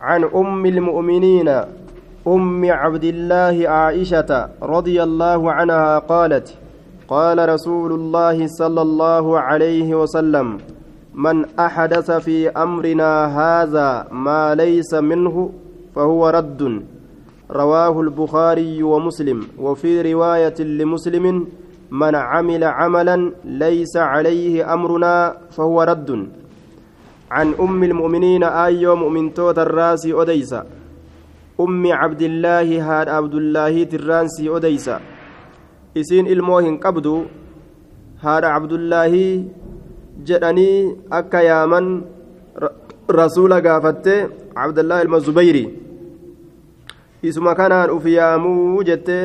عن أم المؤمنين أم عبد الله عائشة رضي الله عنها قالت قال رسول الله صلى الله عليه وسلم من أحدث في أمرنا هذا ما ليس منه فهو رد. رواه البخاري ومسلم وفي رواية لمسلم من عمل عملا ليس عليه أمرنا فهو رد. عن أم المؤمنين آيو مؤمن توت الراسي أديسا أم عبد الله هاد عبد الله ترانسي أديسا إسين الموهن قبدو هاد عبد الله jedhanii akka yaaman rasuula gaafatte abdallaahi ilma zubayri isuma kanaan uf yaamuu jette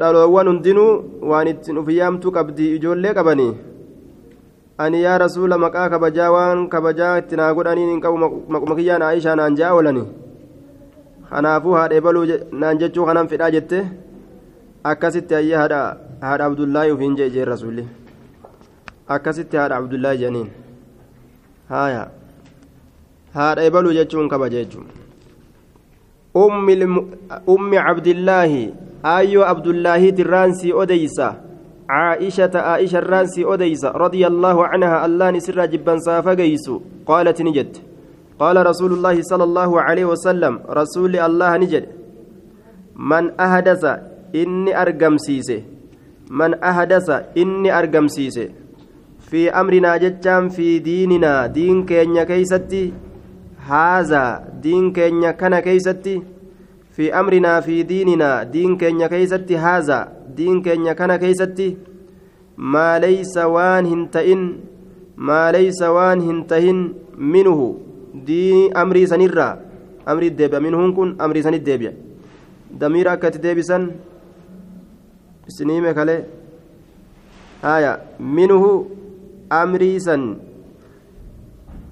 dhaloowwan hundinuu waan ittiin uf yaamtuu qabdi ijoollee qabanii ani yaa rasuula maqaa kabajaa waan kabajaa itti naa godhaniin hin qabu maquma kiyyaan aayishaa naan ja'a oolani. Kanaafuu haadha ebaluu naan jechuu kanan fidhaa jette. Akkasitti ayya haadha haadha abdullaahi ufiin jee jeen rasuulli. Akkasitti haadha abdullaahi jedhaniin haaya. Haadha ebaluu jechuun kabaja jechuun. Ummi cabdillaahi aayyoo abdullaahi tirraansii odeysa عائشة عائشة الرانسي أديس رضي الله عنها الله نسر جبا سافقيس قالت نجد. قال رسول الله صلى الله عليه وسلم رسول الله نجد. من أحدث إني أرقم سيسه. من أحدث إني أرقم سيسه. في أمرنا جتام في ديننا دين كينيا كيستي. هذا دين كينيا كان كيستي. في أمرنا في ديننا. دين كينيا كيستي هذا. دين كينيا كان كيستي. ما ليس وان هنتئن. ما ليس وان هنتهن منه. دين أمري سنرا أمري الدبا منهم كن أمري سن الدبا دمير أكت ديبسا سنيمة كالي آية. منه أمري سن.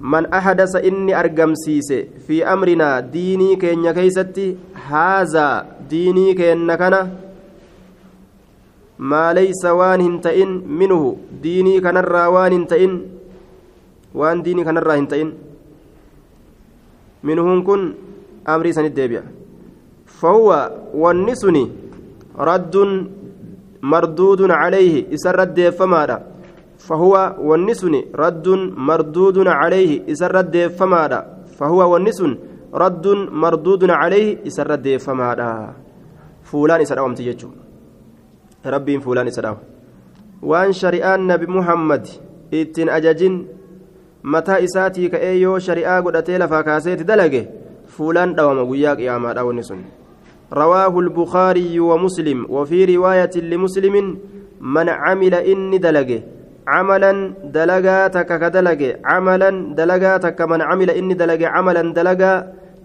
من أحدث إني أرقمسيس في أمرنا ديني كين كيستي هذا ديني كين كان ما ليس وان هنتئن منه ديني كان وان هنتئن وان ديني كان هنتئن منهم كن أمري سن الدبيع فهو والنسني رد مردود عليه إسر الدب فماذا فهو والنسن رد مردود عليه إسر الدب فماذا فهو والنسن رد مردود عليه إسر الدب فماذا فولان إسر أومتي يجو ربي فولان إسر وأن شريان نبي محمد إتن أججن متى إساتي كأيو شريعة قدتي لفاكاسيت دلقه. فولان دوام قياك يا ما والنسن رواه البخاري ومسلم. وفي رواية لمسلم من عمل إني دلقه. عملا دلقا تك كدلقه عملا دلقا تك من عمل إني دلقه عملا دلقا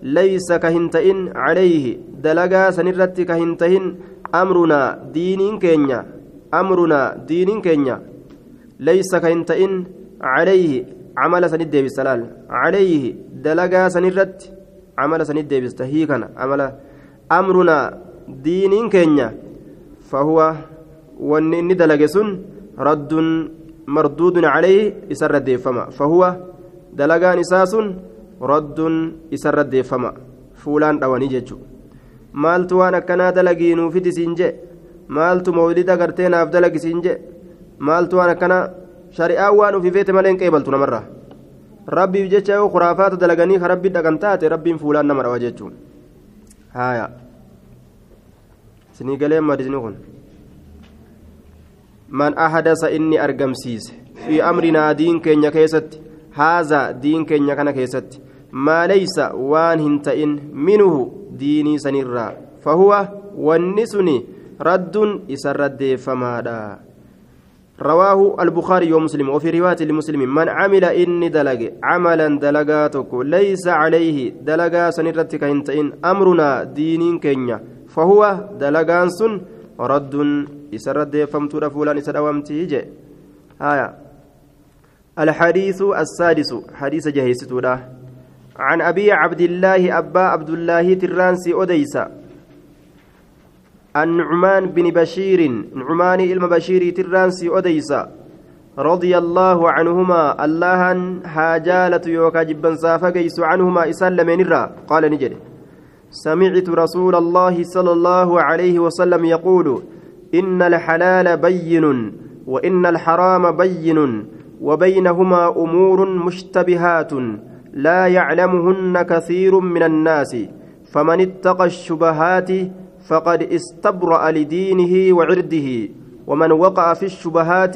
ليس كهنتئن عليه. دلقا سنرت كهنتهن أمرنا دين كينيا. أمرنا دين كينيا. ليس كهنتئن عليه. عمل سند بسلال. عليه. دلقا سنرت. عمل سند بستهيكنا عمل. أمرنا دين كينيا. فهو wanni inni dalage sun raddun isarra deeffama fahuwa dalagaan isaa sun raddun isarra deeffama fuulaan dhawanii jechu maaltu waan akkanaa dalagii nuufiti siin je maaltu mawlida gartee naaf dalagi siin je maaltu waan akkanaa shari'aan waan ufii feete malee hin qeebaltu namarraa rabbiif jecha yoo kuraafaata dalaganii ka rabbi dhaqan taate rabbiin fuulaan nama dhawa jechuun haaya sinii galee madisni kun من أحدث إني أرقمسيس في أمرنا دين كينيا كيست هذا دين كينيا كان كيست ما ليس وان هنتئن منه ديني سنرا فهو والنسني رد إسرد فمادا رواه البخاري ومسلم وفي رواية لمسلم من عمل إني دلق عملا دلقاتك ليس عليه دلقا سنرتك هنتئن أمرنا دين كينيا فهو دلقان سن رد إسر الديفمت فولان إسر أوامتي جي هايا الحديث السادس حديث جهيستودا عن أبي عبد الله أبا عبد الله ترانسي أديسا النعمان بن بشير نعمان إلما بشير ترانسي أديسا رضي الله عنهما الله هاجالة يوكا جبا سافقيس عنهما إسلم نرى قال نجري سمعت رسول الله صلى الله عليه وسلم يقول إن الحلال بين وإن الحرام بين وبينهما أمور مشتبهات لا يعلمهن كثير من الناس فمن اتقى الشبهات فقد استبرأ لدينه وعرده ومن وقع في الشبهات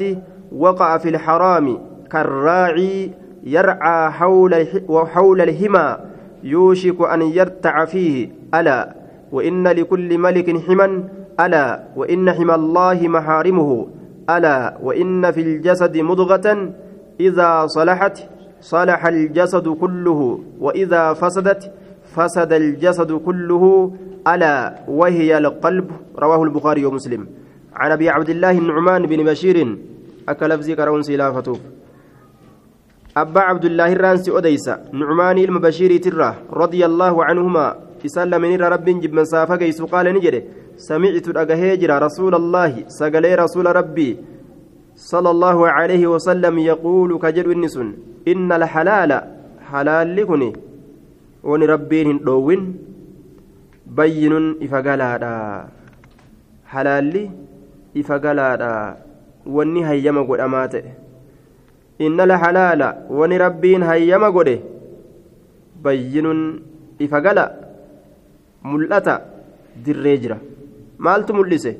وقع في الحرام كالراعي يرعى حول حول الهمى يوشك أن يرتع فيه. ألا. وإن لكل ملك حما. ألا. وإن حمى الله محارمه. ألا. وإن في الجسد مضغة. إذا صلحت صلح الجسد كله. وإذا فسدت فسد الجسد كله. ألا. وهي القلب. رواه البخاري ومسلم. عن أبي عبد الله النعمان بن بشير. أكلفزي كرون سلافتوف أبا عبد الله الرانسي أديس نعمان المبشير ترى رضي الله عنهما إسال من رب جب من سافة قال نجري سمعت الأجهجر رسول الله سقلي رسول ربي صلى الله عليه وسلم يقول كجر النسن إن الحلال حلال لكني ونربين دوين بين إفقالا حلال إفقالا wanni hayyama godhamaa ta'e inna la halaala wani rabbiin hayyama godhe bayyinun ifa gala mul'ata dirree jira maaltu mul'ise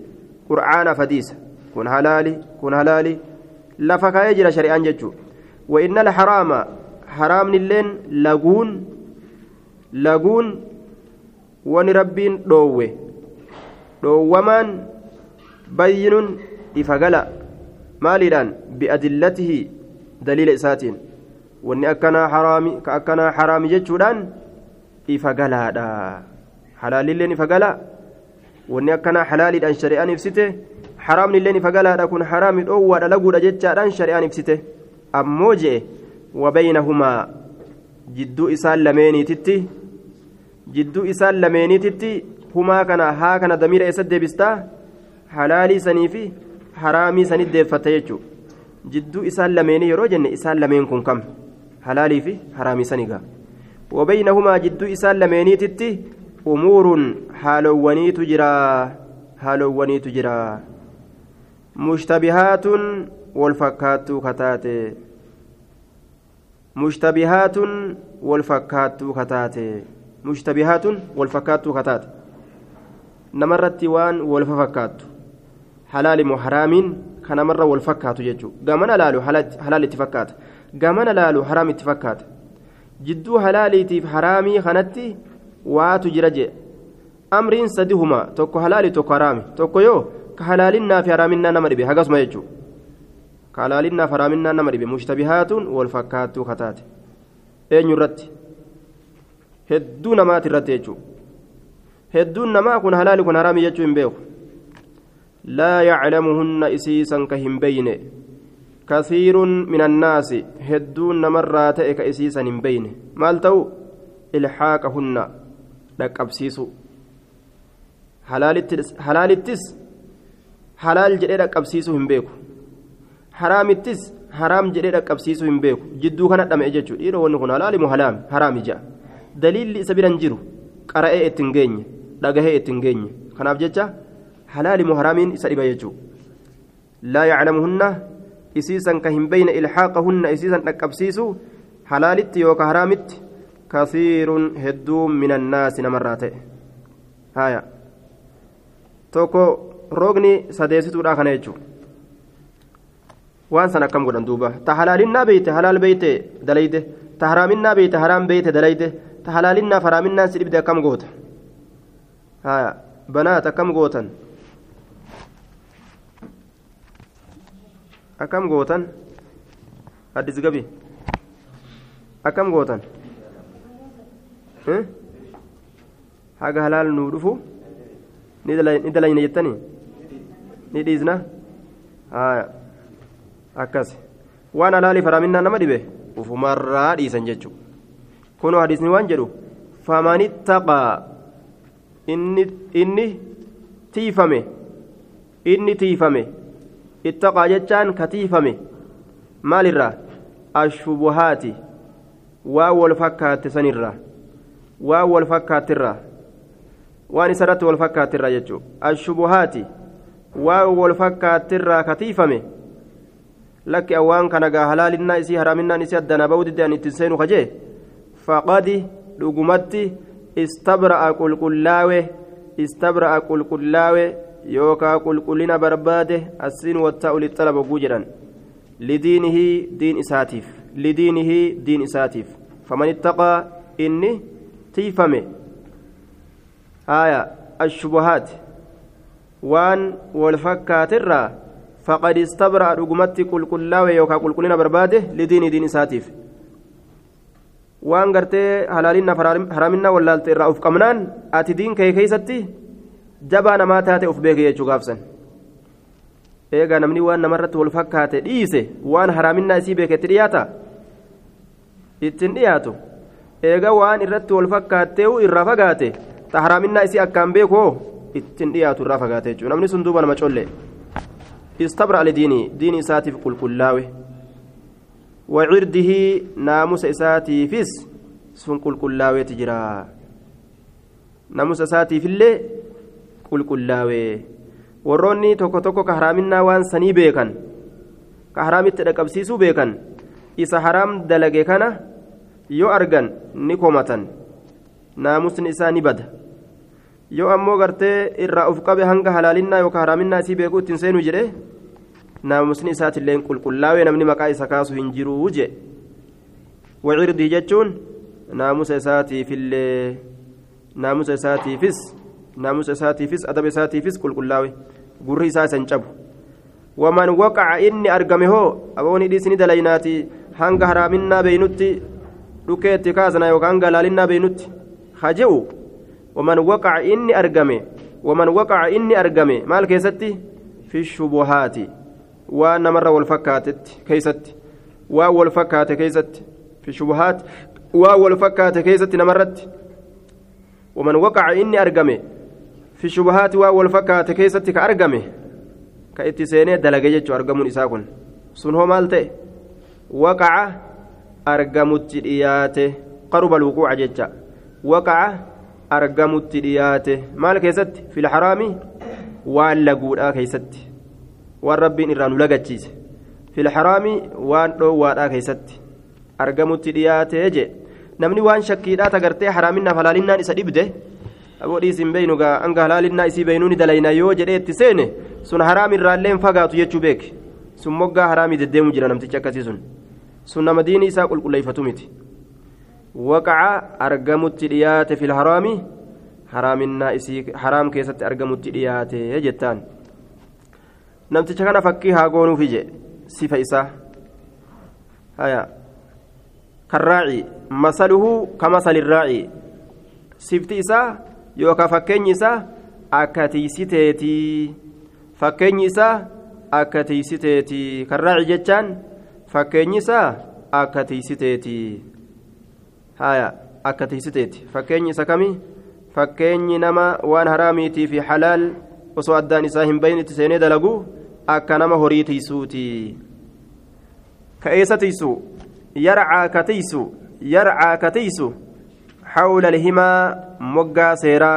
qur'aana fadiisa kun halaali kun halaali lafa kaa'ee jira shari'aan jechuudha وإن الحرام حرام نلين لاغون لاغون ونربين دوه دوومان بين إفقلا maaliidhaan bi'adillatihi daliila isaatiin wanni akkanaa haraami ka akkanaa haraami jechuudhaan ifa galaadha halaalilleen ifa galaa wanni akkanaa halaaliidhaan shari'aan ibsite haraamnilleen ifa galaadha kun haraami dhoowwaadha laguudha jechaadhaan shari'aan ibsite ammoo je'e wabaynahumaa jidduu isaan lameeniititti jidduu isaan lameeniititti humaa kana haa kana damiira eessa deebistaa halaalii sanii fi haraamii sanit deeffatta jechuudha jidduu isaan lameenii yeroo jenne isaan lameen kun kam halaalii fi haraamii sanigaa wabaynahumaa jidduu isaan lameeniititti umuurun haalowwaniitu jira haalowwaniitu jira mushtabihaatun wal fakkaattuu kataate mushtabihaatun wal fakkaattuu kataate mushtabihaatun wal fakkaattuu kataate namarratti waan wal fakkaattu halaali moo haraamiin kanamarra wal fakkaatu jechuudha gamana laalu halaal itti fakkaata gamana laalu haraam itti fakkaata jidduu halaaliitiif haraamii kanatti waatu jira jee amriin sadi huma tokko halaali tokko haraami tokko yoo ka halaalinnaa fi haraaminaa nama dhibe hagasuma jechuudha ka halaalinnaa fi haraaminaa nama dhibe mushtabihaatuun wal fakkaattuu kataate eenyu hedduu namaati irratti jechuudha hedduun namaa kun halaali kun haraami jechuu hin beeku. laa yaclamuhunna isiisan ka hin beyne kasiirun min annaasi hedduun namarraa ta'e ka isiisan hin beyne maal ta'u ilxaaqahunna dhaqqabsiisu halaalittis halaal jedhee dhaqqabsiisu hin beeku haraamittis haraam jedhee dhaqqabsiisu hin beeku jidduu kana dhame jechuudha dhiirri wanni kun halaalimu halaami haraami ja'a daliilli isa biran jiru qara'ee ittiin geenye dhagahee ittiin geenye kanaaf jecha. Dhiba jechuudha laa yaclamuhunna isiisan ka hin beyne ilxaaqahunna isiisan dhaqqabsiisu halaalitti yooka haraamitti kasiirun hedduun min annaasi namarraa ta'e haya tokko roogni sadeessituudha kana jechuudha waan san akkam godhan duuba ta halaalinnaa beeyte halaal beeyte dalayde ta haraaminaa beeyte haraam beeyte dalayde ta halaalinnaaf haraaminaan si dhibde akkam goota haya banaat akkam gootan akkam gootan addis gabi akkam gootan haga halaal nuu dhufu ni dalayna jettanii ni dhiisna akkas waan halaaliif haraaminaa nama dhibe ufumarraa dhiisan jechuudha kunoo hadisni waan jedhu famanittaqaa inni inni tiifame inni tiifame ittaqaa jechaan katiifame maalirraa ashubuhaati waa wal fakkaatte sanirraa waa wal fakkaattirraa waan isarratti wal fakkaattirraa jechuudha ashubuhaati waa wal fakkaattirraa katiifame lakki awwaan kana gaa halaalinnaa isii haraaminaan isii addana ba'uu diddaan ittiin seenu kajee faqadi dhugumatti istabra'a qulqullaawe istabra'a qulqullaawe yookaa qulqullina barbaade asiin wattaa ulit xalaba oguu jedhan. Lidiinihii diin isaatiif. Lidiinihii diin isaatiif. Faman ittaqaa inni tiifame. Aya ashubuhaat waan wal fakkaatirraa faqad istabra'a dhugumatti qulqullaawe yookaa qulqullina barbaade lidiinii diin isaatiif. Waan gartee halaalinnaaf haraaminna wallaalte irraa uf qabnaan ati diin kee keeysatti jabaa namaa taate uf beeke jechuu gaafsan. Eegaa namni waan namarratti wal fakkaate dhiise waan haraaminaa isii beeketti dhiyaata? Ittiin dhiyaatu. Eega waan irratti wal fakkaattee irraa fagaate ta haraaminaa isii akkaan beekoo? Ittiin dhiyaatu irraa fagaate jechuudha namni sun duuba nama colle. Istabra alidiinii diin isaatiif qulqullaawe. Wacirdihi naamusa isaatiifis sun qulqullaaweeti jira naamusa isaatiifillee qulqullaawee warroonni tokko tokko ka haraaminaa waan sanii beekan ka haraamitti dhaqabsiisuu beekan isa haraam dalage kana yoo argan ni komatan naamusni isaa ni bada yoo ammoo gartee irraa uf qabe hanga halaalinnaa yookaan haraaminaa isii beekuu ittiin seenu jedhe naamusni isaatillee qulqullaawee namni maqaa isa kaasu hin jiruu je wacirdii jechuun naamusa isaatiifillee naamusa isaatiifis isa hin cabu waman waqaca inni argame hoo aboon hidhiisni dalaynaati hanga haraaminaa beeynutti dhukeetti kaasna yookaan hanga halaalinnaa beeynutti haje'u waman waqaca inni argame waman waqaca inni argame maal keessatti fi shubuhaati waan namarra wal fakkaatetti keeysatti waan wal fakkaate keeysatti fi shubuhaati waan wal fakkaate keeysatti namarratti waman waqaca inni argame fi shubahaati waan wal fakkaate keessatti ka argame ka itti seenee dalage jechuu argamuun isaa kun. Sun hoo maal ta'e? Waqaca argamutti dhiyaate qaruba luquuca jecha. Waqaca argamutti dhiyaate maal keessatti? Fil haraami waan laguudhaa keessatti. Waan rabbiin irraa nu lagachiise. Fil haraami waan dhoowwaadhaa keessatti. Argamutti dhiyaate je namni waan shakkiidhaa tagartee haraaminaaf halaalinnaan isa dhibde aboodhiis hin beeynu gaa hanga halaalinnaa isii beeynuuni dalayna yoo jedhee itti seene sun haraam irraallee fagaatu jechuu beeke sun moggaa haraamii deddeemu jira namtichi akkasii sun. Sun nama diini isaa qulqulleeffatu miti. Waqaca argamutti dhiyaate fil haraami haraaminaa isii haraam keessatti argamutti dhiyaate jettaan. Namticha kana fakkii haa goonuufi je sifa isaa haya. Karraaci masaluhu kamasalirraaci. Sifti isaa yookaan fakkeenyi isaa akka tiisiteetii fakkeenyi isaa akka tiisiteetii karraaci jechaan fakkeenyi isaa akka tiisiteetii haya akka tiisiteeti fakkeenyi isa kami fakkeenyi nama waan haraamiitii fi halaal osoo addaan isaa hin bayin itti seenee dalagu akka nama horii tiisuuti ka eessa tiisu yarcaa ka tiisu yarcaa ka tiisu حول الهما مقا سيرا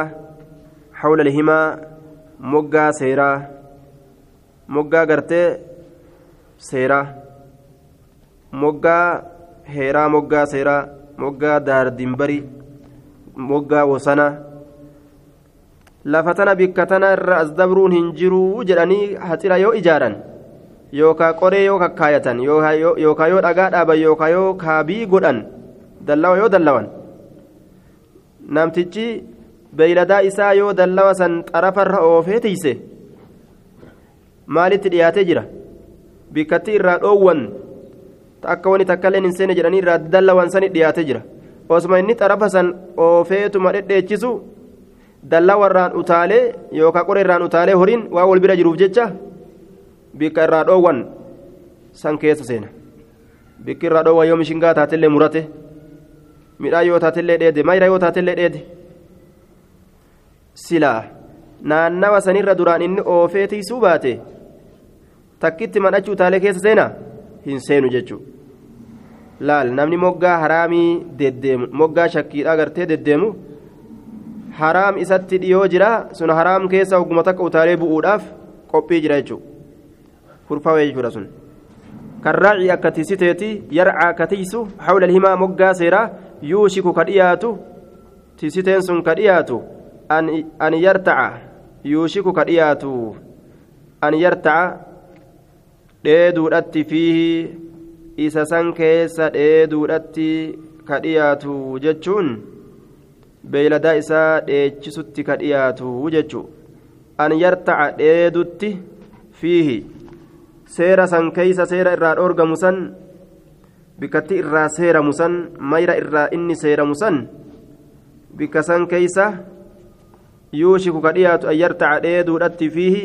حول الهما مقا سيرا مقا قرتي سيرا مقا هيرا مقا سيرا مقا دار دمبري مقا وسنا lafatana bikkatana irra as dabruun hin jiruu jedhanii haxira yoo ijaaran yookaa qoree yoo kakkaayatan yookaa yoo dhagaa dhaaban yookaa yoo kaabii godhan dallawa yoo dallawan namtichi beeyladaa isaa yoo dallawa san xarafarra oofee tiise maalitti dhiyaatee jira? Bikkatti irraa dhoowwan akka wani takka illee hin seene jedhanii irraa dallawan sani dhiyaatee jira. Osuma inni xarafa san oofeetuma dhedheechisu dallawa irraan utaalee yookaan qora irraan utaalee horiin waan wal bira jiruuf jecha bikka irraa dhoowwan san keessa seena. Bikki irraa dhoowwan yoo mishingaa taatillee murate. Midhaan yoo taatellee dheede mayra yoo taatellee dheede. Silaa naannawa sanirra duraan inni oofee tiisuu baate takkitti madhachuu utaalee keessa seena hin seenu jechuudha laal namni moggaa haraamii deddeemu moggaa shakkiidhaa gartee deddeemu haraam isatti dhiyoo jira sun haraam keessa ogguma takka utaalee bu'uudhaaf qophii jira jechuudha kurfawee jechuudha sun. كالراعي أكتيسيتي يرعى كتيسو حول الهما مقا سيرا يوشك كدياتو تيسيتين سن كدياتو أن أن يرتع يوشك كدياتو أن يرتع dheeduudhatti fiihi isa san keessa dheeduudhatti ka dhiyaatu jechuun beeyladaa isaa dheechisutti ka dhiyaatu jechuu an yartaca dheedutti fiihi seera san keeysa seera irraa dhoorgamu san bikkatti irraa seeramu san mayra irraa inni seeramu san bikka san keeysa yuushiku ka dhiyaatu an yartaca dheeduudhatti fiihi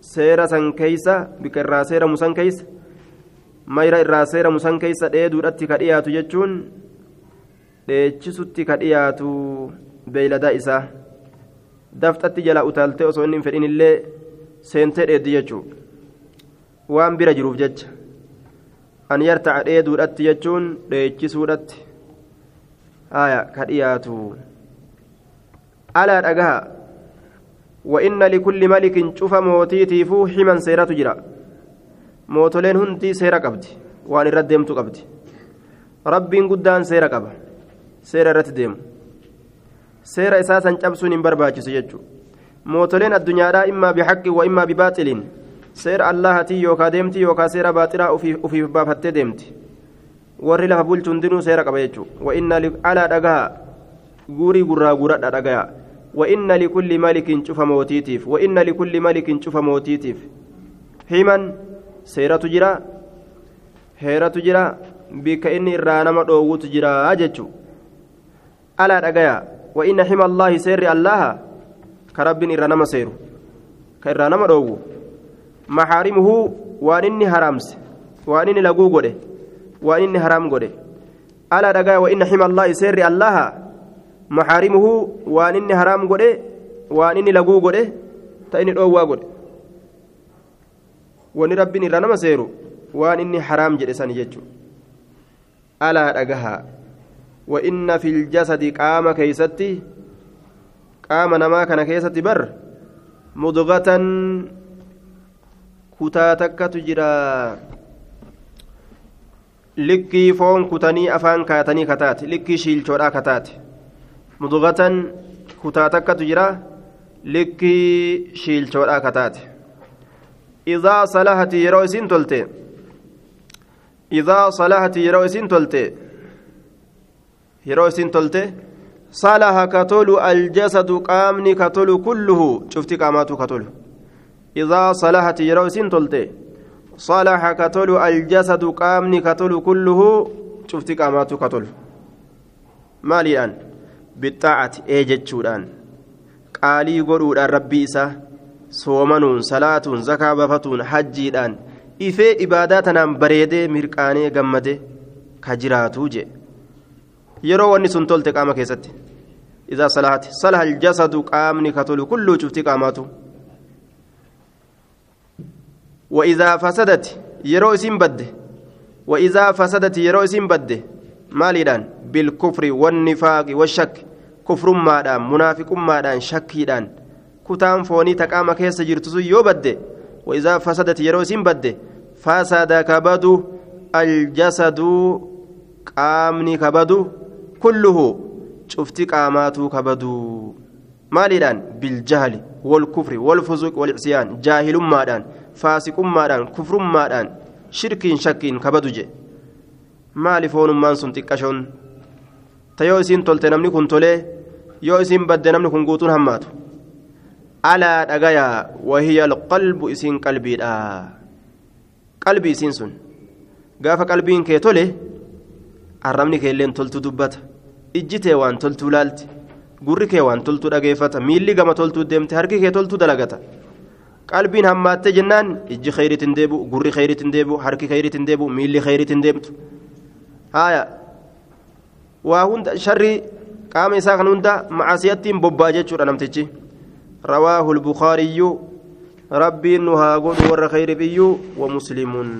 seera san keeysa bikka irraa seeramu san keeysa mayra irraa seeramu san keeysa dheeduudhatti ka dhiyaatu jechuun dheechisutti ka dhiyaatu beeyladaa isaa dafxatti jala utaaltee osoo inni hin fedhin seentee dheeddi jechuudha waan bira jiruuf jecha an yartaca dheeduudhatti jechuun dheechisuudhatti haya ka dhiyaatu alaa dhagaha وإن لكل ملك شوف موتيتيفو حما سيرات جرا موتولين هندي سيرا قبدي وان الردمت قبدي ربين قدان سيرا قبا سيرا رتديم سيرا إساسا شبسون برباجس يجو موتولين الدنيا إما بحق وإما بباطل seera allahatii yookaa deemti yookaa seera baaxiraa ufiif baafattee deemti warri lafa bulchu hundinuu seera qaba jechuudha wa'inna alaa dhagaha guurii gurraa guuradha dhagaya wa'inna likulli malikin cufa mootiitiif wa'inna likulli malikin cufa mootiitiif himan seeratu jira heeratu jira bikka inni irraa nama dhoowwutu jira jechuudha alaa dhagaya wa'inna hima allaahi seerri allaha ka rabbiin irra nama seeru ka irraa nama dhoowwu maxaarimuhu waan inni haraamse waan inni laguu godhe waan inni haraam godhe alaa dhagaa wa inna xima allaahi seerri allaha maxaarimuhu waan inni haraam godhe waan inni laguu godhe ta inni dhoowwaa godhe wani rabbiin irra nama seeru waan inni haraam jedhe san jechu alaa dhagaha wa inna fi ljasadi qaama keeysatti qaama namaa kana keessatti bar mudgatan kutaa takkatu jira likkii foon kutanii afaan kaatanii kataate likkii shiilchoodhaa kataate mudugatan kutaa takkatu jira likkii shiilchoodhaa kataate idaa salahati yeroo isin tolte idaa salahati yeroo isin tolte yeroo isin tolte salaha katolu aljasadu qaamni katolu kulluhu cufti qaamaatu katolu إذا صلحت يرو سين تلتي صلح كتل الجسد قامني كتل كله شفت قامات كتل مالي أن بالطاعة إيجتشودان qaalii godhuudhaan rabbii isaa soomanuun salaatuun zakaa bafatuun hajjiidhaan ifee ibaadaa tanaan bareedee mirqaanee gammade ka jiraatuu je yeroo wanni sun tolte qaama keessatti idaa salaati salaha aljasadu qaamni ka tolu kulluu cufti qaamaatu وإذا فسدت يرو اسم بده وإذا فسدت يرو اسم بده مالدان بالكفر والنفاق والشك. كفر مادان منافق مادان شكيدان كتان فوني تقام كيس جرتسو يو بده وإذا فسدت يرو اسم بده فسد كبدو الجسد كبدو كله شفتي قاماتو كبدو مالدان بالجهل والكفر والفسوق والعصيان. جاهل مادان faasiqummaadhaan kufrummaadhaan shirkiin shakkiin kabadu je maali foonummaan sun xiqqashoon ta yoo isiin tolte namni kun tolee yoo isiin badde namni kun guutuun hammaatu alaa dhagayaa wahiya alqalbu isiin qalbiidha qalbii isiin sun gaafa qalbiin kee tole arrabni keelleen toltu dubbata ijji waan toltuu laalti gurri kee waan toltuu dhageeffata miilli gama toltuu deemte harki kee toltuu dalagata qalbiin hammaattee jennaan ijji khayriitiin deebi'u gurri khayriitiin deebi'u harki khayriitiin deebi'u miilli khayriitiin deemtu. Haaya waa hunda sharri qaama isaa kan hunda macaasiyattiin bobbaa jechuudha namtichi. Rawaahu lbukaariyyu rabbiin nu haa godhu warra khayriif iyyuu wa muslimuun